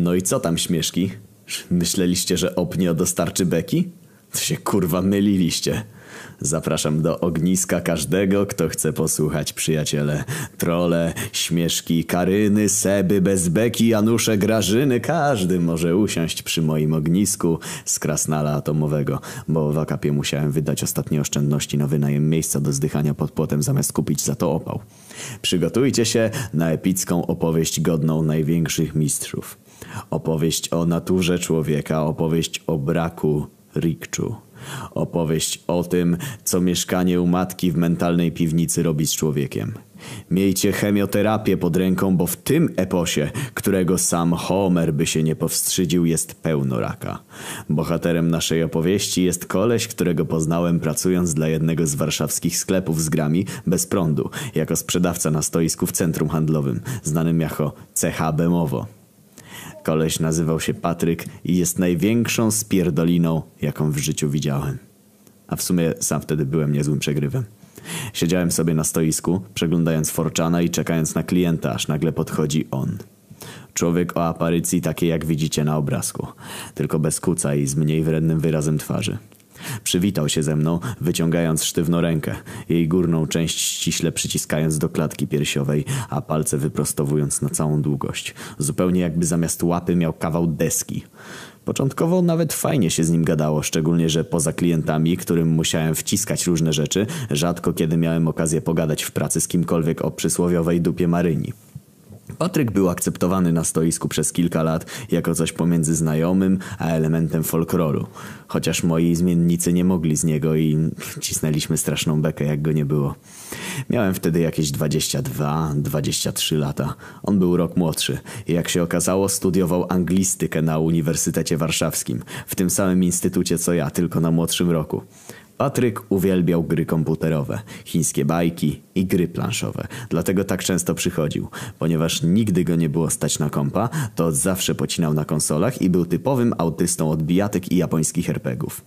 No i co tam śmieszki? Myśleliście, że opnio dostarczy beki? To się kurwa myliliście. Zapraszam do ogniska każdego, kto chce posłuchać, przyjaciele. Trole, śmieszki, Karyny, Seby, Bezbeki, Janusze, Grażyny. Każdy może usiąść przy moim ognisku z krasnala atomowego, bo w akapie musiałem wydać ostatnie oszczędności na wynajem miejsca do zdychania pod płotem zamiast kupić za to opał. Przygotujcie się na epicką opowieść godną największych mistrzów. Opowieść o naturze człowieka, opowieść o braku rikczu. Opowieść o tym, co mieszkanie u matki w mentalnej piwnicy robi z człowiekiem. Miejcie chemioterapię pod ręką, bo w tym eposie, którego sam Homer by się nie powstrzydził, jest pełno raka. Bohaterem naszej opowieści jest koleś, którego poznałem pracując dla jednego z warszawskich sklepów z grami bez prądu, jako sprzedawca na stoisku w centrum handlowym, znanym jako CH Bemowo. Koleś nazywał się Patryk i jest największą spierdoliną, jaką w życiu widziałem. A w sumie sam wtedy byłem niezłym przegrywem. Siedziałem sobie na stoisku, przeglądając Forczana i czekając na klienta, aż nagle podchodzi on. Człowiek o aparycji takiej jak widzicie na obrazku, tylko bez kuca i z mniej wrednym wyrazem twarzy. Przywitał się ze mną, wyciągając sztywno rękę, jej górną część ściśle przyciskając do klatki piersiowej, a palce wyprostowując na całą długość. Zupełnie jakby zamiast łapy miał kawał deski. Początkowo nawet fajnie się z nim gadało, szczególnie, że poza klientami, którym musiałem wciskać różne rzeczy, rzadko kiedy miałem okazję pogadać w pracy z kimkolwiek o przysłowiowej dupie Maryni. Patryk był akceptowany na stoisku przez kilka lat jako coś pomiędzy znajomym a elementem folkloru. Chociaż moi zmiennicy nie mogli z niego i cisnęliśmy straszną bekę jak go nie było. Miałem wtedy jakieś 22-23 lata. On był rok młodszy i jak się okazało studiował anglistykę na Uniwersytecie Warszawskim. W tym samym instytucie co ja, tylko na młodszym roku. Patryk uwielbiał gry komputerowe, chińskie bajki i gry planszowe. Dlatego tak często przychodził. Ponieważ nigdy go nie było stać na kompa, to zawsze pocinał na konsolach i był typowym autystą od bijatek i japońskich herpegów.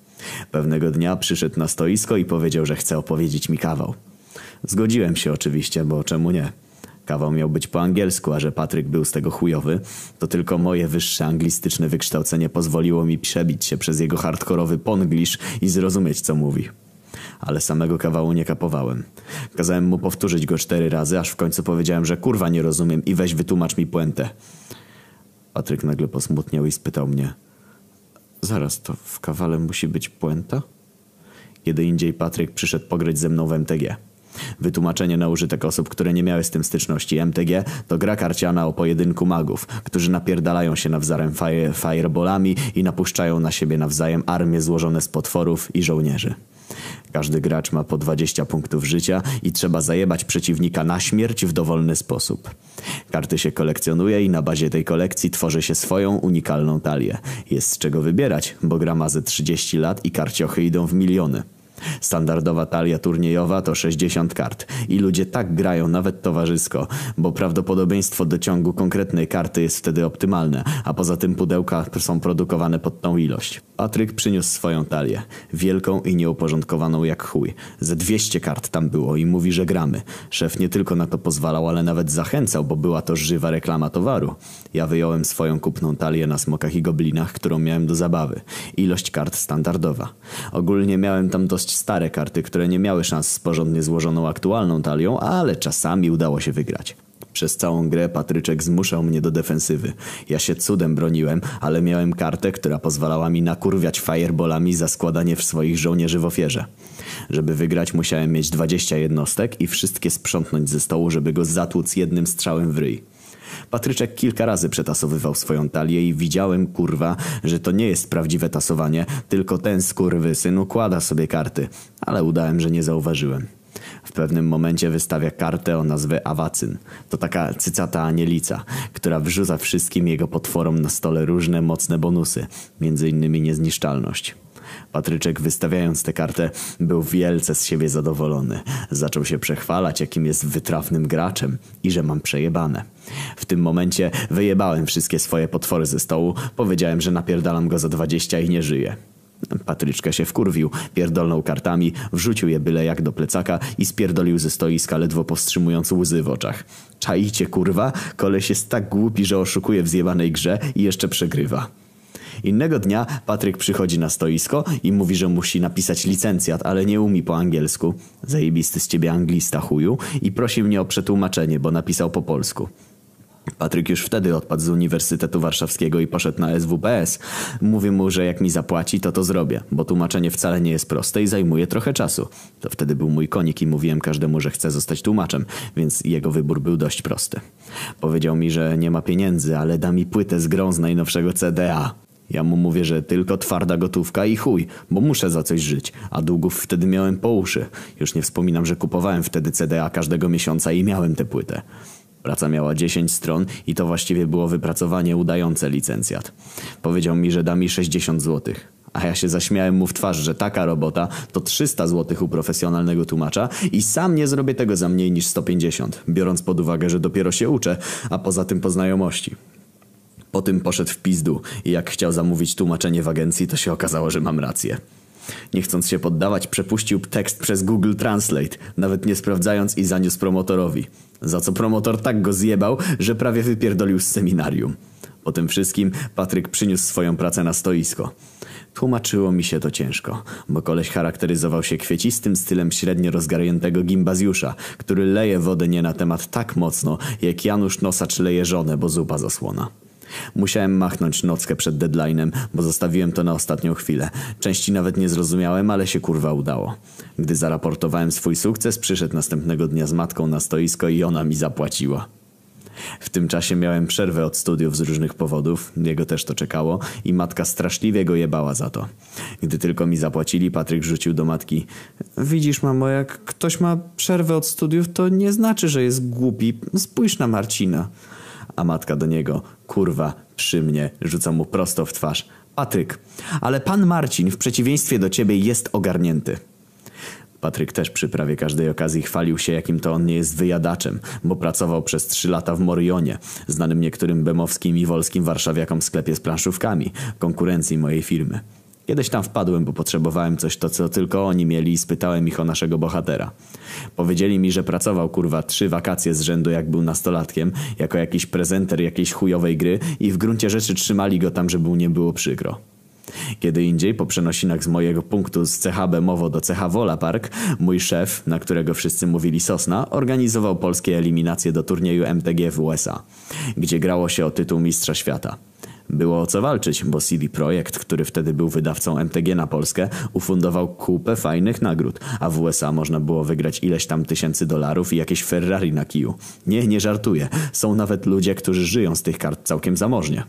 Pewnego dnia przyszedł na stoisko i powiedział, że chce opowiedzieć mi kawał. Zgodziłem się oczywiście, bo czemu nie? Kawał miał być po angielsku, a że Patryk był z tego chujowy, to tylko moje wyższe anglistyczne wykształcenie pozwoliło mi przebić się przez jego hardkorowy ponglish i zrozumieć co mówi. Ale samego kawału nie kapowałem. Kazałem mu powtórzyć go cztery razy, aż w końcu powiedziałem, że kurwa nie rozumiem i weź wytłumacz mi puentę. Patryk nagle posmutniał i spytał mnie Zaraz, to w kawale musi być puenta? Kiedy indziej Patryk przyszedł pograć ze mną w MTG. Wytłumaczenie na użytek osób, które nie miały z tym styczności. MTG to gra karciana o pojedynku magów, którzy napierdalają się nawzajem fire, fireballami i napuszczają na siebie nawzajem armie złożone z potworów i żołnierzy. Każdy gracz ma po 20 punktów życia i trzeba zajebać przeciwnika na śmierć w dowolny sposób. Karty się kolekcjonuje i na bazie tej kolekcji tworzy się swoją unikalną talię. Jest z czego wybierać, bo gra ma ze 30 lat i karciochy idą w miliony. Standardowa talia turniejowa to 60 kart i ludzie tak grają nawet towarzysko, bo prawdopodobieństwo dociągu konkretnej karty jest wtedy optymalne, a poza tym pudełka są produkowane pod tą ilość. Patryk przyniósł swoją talię, wielką i nieuporządkowaną jak chuj. Ze 200 kart tam było i mówi, że gramy. Szef nie tylko na to pozwalał, ale nawet zachęcał, bo była to żywa reklama towaru. Ja wyjąłem swoją kupną talię na smokach i goblinach, którą miałem do zabawy. Ilość kart standardowa. Ogólnie miałem tam dość stare karty, które nie miały szans z porządnie złożoną aktualną talią, ale czasami udało się wygrać. Przez całą grę Patryczek zmuszał mnie do defensywy. Ja się cudem broniłem, ale miałem kartę, która pozwalała mi nakurwiać fireballami za składanie w swoich żołnierzy w ofierze. Żeby wygrać musiałem mieć 20 jednostek i wszystkie sprzątnąć ze stołu, żeby go zatłuc jednym strzałem w ryj. Patryczek kilka razy przetasowywał swoją talię i widziałem, kurwa, że to nie jest prawdziwe tasowanie, tylko ten syn układa sobie karty, ale udałem, że nie zauważyłem. W pewnym momencie wystawia kartę o nazwie Awacyn. To taka cycata anielica, która wrzuca wszystkim jego potworom na stole różne mocne bonusy, między innymi niezniszczalność. Patryczek wystawiając tę kartę był wielce z siebie zadowolony. Zaczął się przechwalać jakim jest wytrawnym graczem i że mam przejebane. W tym momencie wyjebałem wszystkie swoje potwory ze stołu, powiedziałem, że napierdalam go za dwadzieścia i nie żyje. Patryczkę się wkurwił, pierdolnął kartami, wrzucił je byle jak do plecaka i spierdolił ze stoiska, ledwo powstrzymując łzy w oczach. Czaicie, kurwa? Koleś jest tak głupi, że oszukuje w zjebanej grze i jeszcze przegrywa. Innego dnia Patryk przychodzi na stoisko i mówi, że musi napisać licencjat, ale nie umie po angielsku. Zajebisty z ciebie anglista chuju i prosi mnie o przetłumaczenie, bo napisał po polsku. Patryk już wtedy odpadł z Uniwersytetu Warszawskiego i poszedł na SWPS. Mówię mu, że jak mi zapłaci, to to zrobię, bo tłumaczenie wcale nie jest proste i zajmuje trochę czasu. To wtedy był mój konik i mówiłem każdemu, że chcę zostać tłumaczem, więc jego wybór był dość prosty. Powiedział mi, że nie ma pieniędzy, ale da mi płytę z grą z najnowszego CDA. Ja mu mówię, że tylko twarda gotówka i chuj, bo muszę za coś żyć, a długów wtedy miałem po uszy. Już nie wspominam, że kupowałem wtedy CDA każdego miesiąca i miałem tę płytę. Praca miała 10 stron i to właściwie było wypracowanie udające licencjat. Powiedział mi, że da mi 60 zł. A ja się zaśmiałem mu w twarz, że taka robota to 300 zł u profesjonalnego tłumacza i sam nie zrobię tego za mniej niż 150, biorąc pod uwagę, że dopiero się uczę, a poza tym po znajomości. Po tym poszedł w pizdu i jak chciał zamówić tłumaczenie w agencji, to się okazało, że mam rację. Nie chcąc się poddawać, przepuścił tekst przez Google Translate, nawet nie sprawdzając i zaniósł promotorowi. Za co promotor tak go zjebał, że prawie wypierdolił z seminarium. Po tym wszystkim Patryk przyniósł swoją pracę na stoisko. Tłumaczyło mi się to ciężko, bo koleś charakteryzował się kwiecistym stylem średnio rozgarniętego gimbazjusza, który leje wodę nie na temat tak mocno, jak Janusz Nosacz leje żonę, bo zupa zasłona. Musiałem machnąć nockę przed deadline'em, bo zostawiłem to na ostatnią chwilę. Części nawet nie zrozumiałem, ale się kurwa udało. Gdy zaraportowałem swój sukces, przyszedł następnego dnia z matką na stoisko i ona mi zapłaciła. W tym czasie miałem przerwę od studiów z różnych powodów, jego też to czekało i matka straszliwie go jebała za to. Gdy tylko mi zapłacili, Patryk rzucił do matki Widzisz mamo, jak ktoś ma przerwę od studiów, to nie znaczy, że jest głupi. Spójrz na Marcina. A matka do niego, kurwa, przy mnie, rzuca mu prosto w twarz. Patryk, ale pan Marcin w przeciwieństwie do ciebie jest ogarnięty. Patryk też przy prawie każdej okazji chwalił się, jakim to on nie jest wyjadaczem, bo pracował przez trzy lata w Morionie, znanym niektórym bemowskim i wolskim warszawiakom sklepie z planszówkami, konkurencji mojej firmy. Kiedyś tam wpadłem, bo potrzebowałem coś to, co tylko oni mieli i spytałem ich o naszego bohatera. Powiedzieli mi, że pracował kurwa trzy wakacje z rzędu jak był nastolatkiem, jako jakiś prezenter jakiejś chujowej gry i w gruncie rzeczy trzymali go tam, żeby mu nie było przykro. Kiedy indziej, po przenosinach z mojego punktu z CH Bemowo do CH Wola Park, mój szef, na którego wszyscy mówili Sosna, organizował polskie eliminacje do turnieju MTG w USA, gdzie grało się o tytuł Mistrza Świata. Było o co walczyć, bo CD Projekt, który wtedy był wydawcą MTG na Polskę, ufundował kupę fajnych nagród, a w USA można było wygrać ileś tam tysięcy dolarów i jakieś Ferrari na kiju. Nie, nie żartuję. Są nawet ludzie, którzy żyją z tych kart całkiem zamożnie.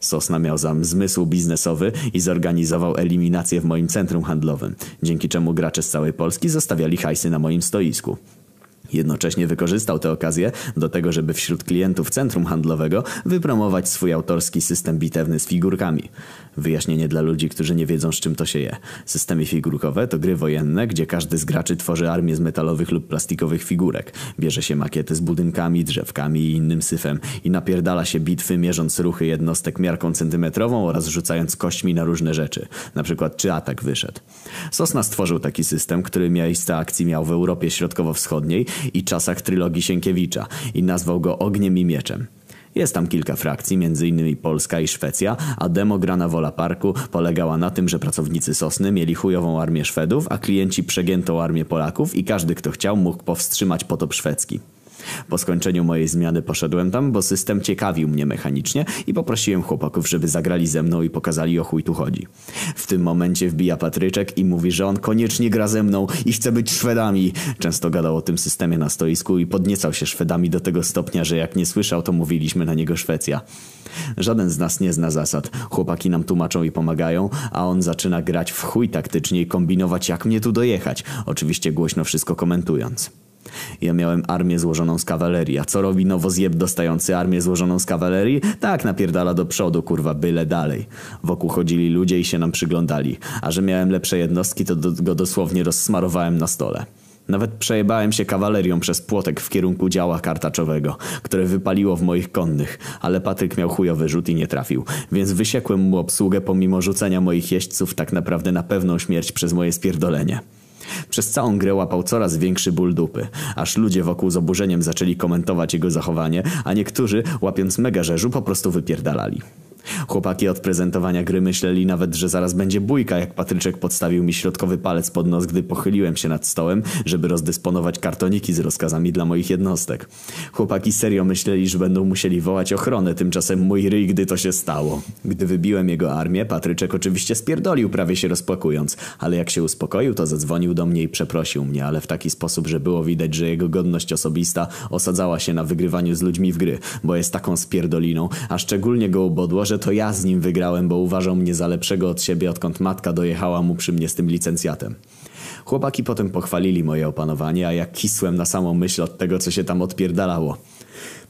Sosna miał zam zmysł biznesowy i zorganizował eliminację w moim centrum handlowym, dzięki czemu gracze z całej Polski zostawiali hajsy na moim stoisku. Jednocześnie wykorzystał tę okazję do tego, żeby wśród klientów centrum handlowego wypromować swój autorski system bitewny z figurkami. Wyjaśnienie dla ludzi, którzy nie wiedzą z czym to się je. Systemy figurkowe to gry wojenne, gdzie każdy z graczy tworzy armię z metalowych lub plastikowych figurek. Bierze się makiety z budynkami, drzewkami i innym syfem i napierdala się bitwy mierząc ruchy jednostek miarką centymetrową oraz rzucając kośćmi na różne rzeczy. Na przykład czy atak wyszedł. Sosna stworzył taki system, który miejsce akcji miał w Europie Środkowo-Wschodniej i czasach trylogii Sienkiewicza i nazwał go Ogniem i Mieczem. Jest tam kilka frakcji, m.in. Polska i Szwecja, a demograna wola parku polegała na tym, że pracownicy Sosny mieli chujową armię Szwedów, a klienci przegiętą armię Polaków i każdy kto chciał mógł powstrzymać potop szwedzki. Po skończeniu mojej zmiany poszedłem tam, bo system ciekawił mnie mechanicznie i poprosiłem chłopaków, żeby zagrali ze mną i pokazali o chuj tu chodzi. W tym momencie wbija Patryczek i mówi, że on koniecznie gra ze mną i chce być Szwedami. Często gadał o tym systemie na stoisku i podniecał się Szwedami do tego stopnia, że jak nie słyszał, to mówiliśmy na niego Szwecja. Żaden z nas nie zna zasad. Chłopaki nam tłumaczą i pomagają, a on zaczyna grać w chuj taktycznie i kombinować jak mnie tu dojechać. Oczywiście głośno wszystko komentując. Ja miałem armię złożoną z kawalerii, a co robi nowozjeb dostający armię złożoną z kawalerii? Tak, napierdala do przodu, kurwa, byle dalej. Wokół chodzili ludzie i się nam przyglądali, a że miałem lepsze jednostki, to do, go dosłownie rozsmarowałem na stole. Nawet przejebałem się kawalerią przez płotek w kierunku działa kartaczowego, które wypaliło w moich konnych, ale Patryk miał chujowy rzut i nie trafił, więc wysiekłem mu obsługę pomimo rzucenia moich jeźdźców tak naprawdę na pewną śmierć przez moje spierdolenie. Przez całą grę łapał coraz większy ból dupy, aż ludzie wokół z oburzeniem zaczęli komentować jego zachowanie, a niektórzy, łapiąc mega rzeżu, po prostu wypierdalali. Chłopaki od prezentowania gry myśleli nawet, że zaraz będzie bójka, jak Patryczek podstawił mi środkowy palec pod nos, gdy pochyliłem się nad stołem, żeby rozdysponować kartoniki z rozkazami dla moich jednostek. Chłopaki serio myśleli, że będą musieli wołać ochronę, tymczasem mój ryj, gdy to się stało. Gdy wybiłem jego armię, Patryczek oczywiście spierdolił, prawie się rozpłakując, ale jak się uspokoił, to zadzwonił do mnie i przeprosił mnie, ale w taki sposób, że było widać, że jego godność osobista osadzała się na wygrywaniu z ludźmi w gry, bo jest taką spierdoliną, a szczególnie go ubodło, że że to ja z nim wygrałem, bo uważał mnie za lepszego od siebie, odkąd matka dojechała mu przy mnie z tym licencjatem. Chłopaki potem pochwalili moje opanowanie, a ja kisłem na samą myśl od tego, co się tam odpierdalało.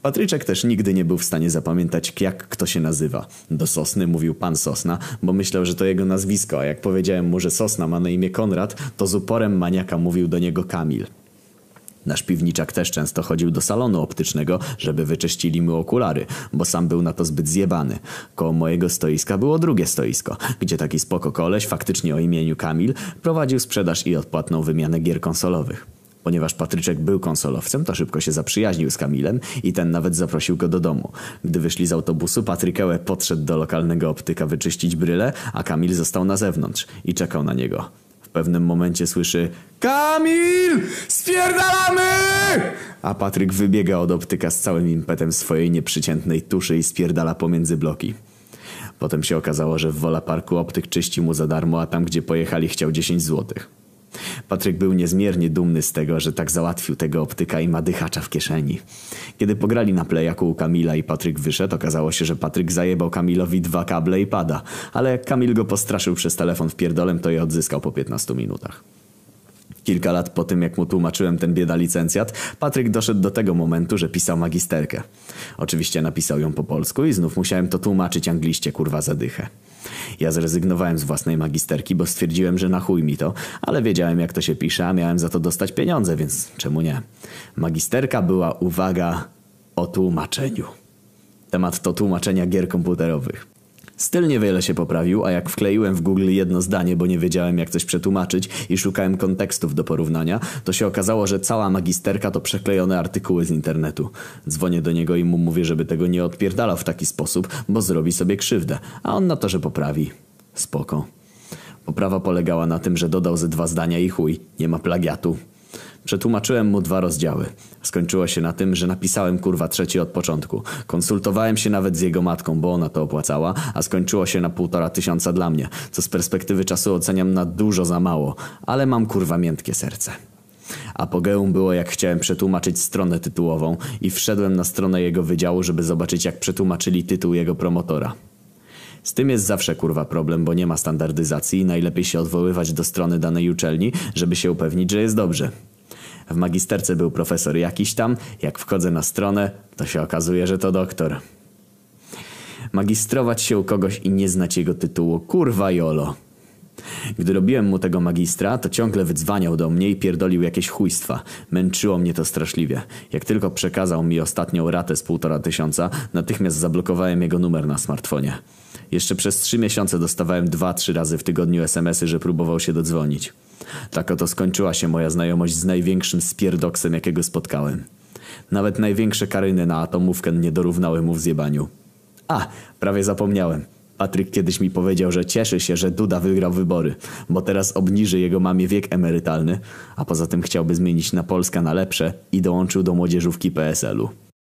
Patryczek też nigdy nie był w stanie zapamiętać, jak kto się nazywa. Do Sosny mówił pan Sosna, bo myślał, że to jego nazwisko, a jak powiedziałem mu, że Sosna ma na imię Konrad, to z uporem maniaka mówił do niego Kamil. Nasz piwniczak też często chodził do salonu optycznego, żeby wyczyścili mu okulary, bo sam był na to zbyt zjebany. Koło mojego stoiska było drugie stoisko, gdzie taki spoko koleś, faktycznie o imieniu Kamil, prowadził sprzedaż i odpłatną wymianę gier konsolowych. Ponieważ Patryczek był konsolowcem, to szybko się zaprzyjaźnił z Kamilem i ten nawet zaprosił go do domu. Gdy wyszli z autobusu, Patrykełę podszedł do lokalnego optyka wyczyścić bryle, a Kamil został na zewnątrz i czekał na niego pewnym momencie słyszy Kamil! Spierdalamy! A Patryk wybiega od optyka z całym impetem swojej nieprzyciętnej tuszy i spierdala pomiędzy bloki. Potem się okazało, że w Wola Parku optyk czyści mu za darmo, a tam gdzie pojechali chciał 10 złotych. Patryk był niezmiernie dumny z tego, że tak załatwił tego optyka i ma dychacza w kieszeni. Kiedy pograli na plejaku u Kamila i Patryk wyszedł, okazało się, że Patryk zajebał Kamilowi dwa kable i pada, ale jak Kamil go postraszył przez telefon w pierdolem, to je odzyskał po 15 minutach. Kilka lat po tym, jak mu tłumaczyłem ten bieda licencjat, Patryk doszedł do tego momentu, że pisał magisterkę. Oczywiście napisał ją po polsku i znów musiałem to tłumaczyć angliście kurwa zadychę. Ja zrezygnowałem z własnej magisterki, bo stwierdziłem, że na chuj mi to, ale wiedziałem jak to się pisze, a miałem za to dostać pieniądze, więc czemu nie? Magisterka była, uwaga, o tłumaczeniu. Temat to tłumaczenia gier komputerowych. Styl niewiele się poprawił, a jak wkleiłem w Google jedno zdanie, bo nie wiedziałem jak coś przetłumaczyć i szukałem kontekstów do porównania, to się okazało, że cała magisterka to przeklejone artykuły z internetu. Dzwonię do niego i mu mówię, żeby tego nie odpierdalał w taki sposób, bo zrobi sobie krzywdę, a on na to, że poprawi. Spoko. Poprawa polegała na tym, że dodał ze dwa zdania i chuj, nie ma plagiatu. Przetłumaczyłem mu dwa rozdziały. Skończyło się na tym, że napisałem kurwa trzeci od początku. Konsultowałem się nawet z jego matką, bo ona to opłacała, a skończyło się na półtora tysiąca dla mnie, co z perspektywy czasu oceniam na dużo za mało, ale mam kurwa miętkie serce. Apogeum było jak chciałem przetłumaczyć stronę tytułową i wszedłem na stronę jego wydziału, żeby zobaczyć jak przetłumaczyli tytuł jego promotora. Z tym jest zawsze kurwa problem, bo nie ma standardyzacji i najlepiej się odwoływać do strony danej uczelni, żeby się upewnić, że jest dobrze. W magisterce był profesor jakiś tam, jak wchodzę na stronę, to się okazuje, że to doktor. Magistrować się u kogoś i nie znać jego tytułu, kurwa jolo. Gdy robiłem mu tego magistra, to ciągle wydzwaniał do mnie i pierdolił jakieś chujstwa. Męczyło mnie to straszliwie. Jak tylko przekazał mi ostatnią ratę z półtora tysiąca, natychmiast zablokowałem jego numer na smartfonie. Jeszcze przez trzy miesiące dostawałem dwa, trzy razy w tygodniu smsy, że próbował się dodzwonić. Tak oto skończyła się moja znajomość z największym spierdoksem, jakiego spotkałem. Nawet największe karyny na atomówkę nie dorównały mu w zjebaniu. A, prawie zapomniałem. Patryk kiedyś mi powiedział, że cieszy się, że Duda wygrał wybory, bo teraz obniży jego mamie wiek emerytalny, a poza tym chciałby zmienić na Polskę na lepsze i dołączył do młodzieżówki PSL-u.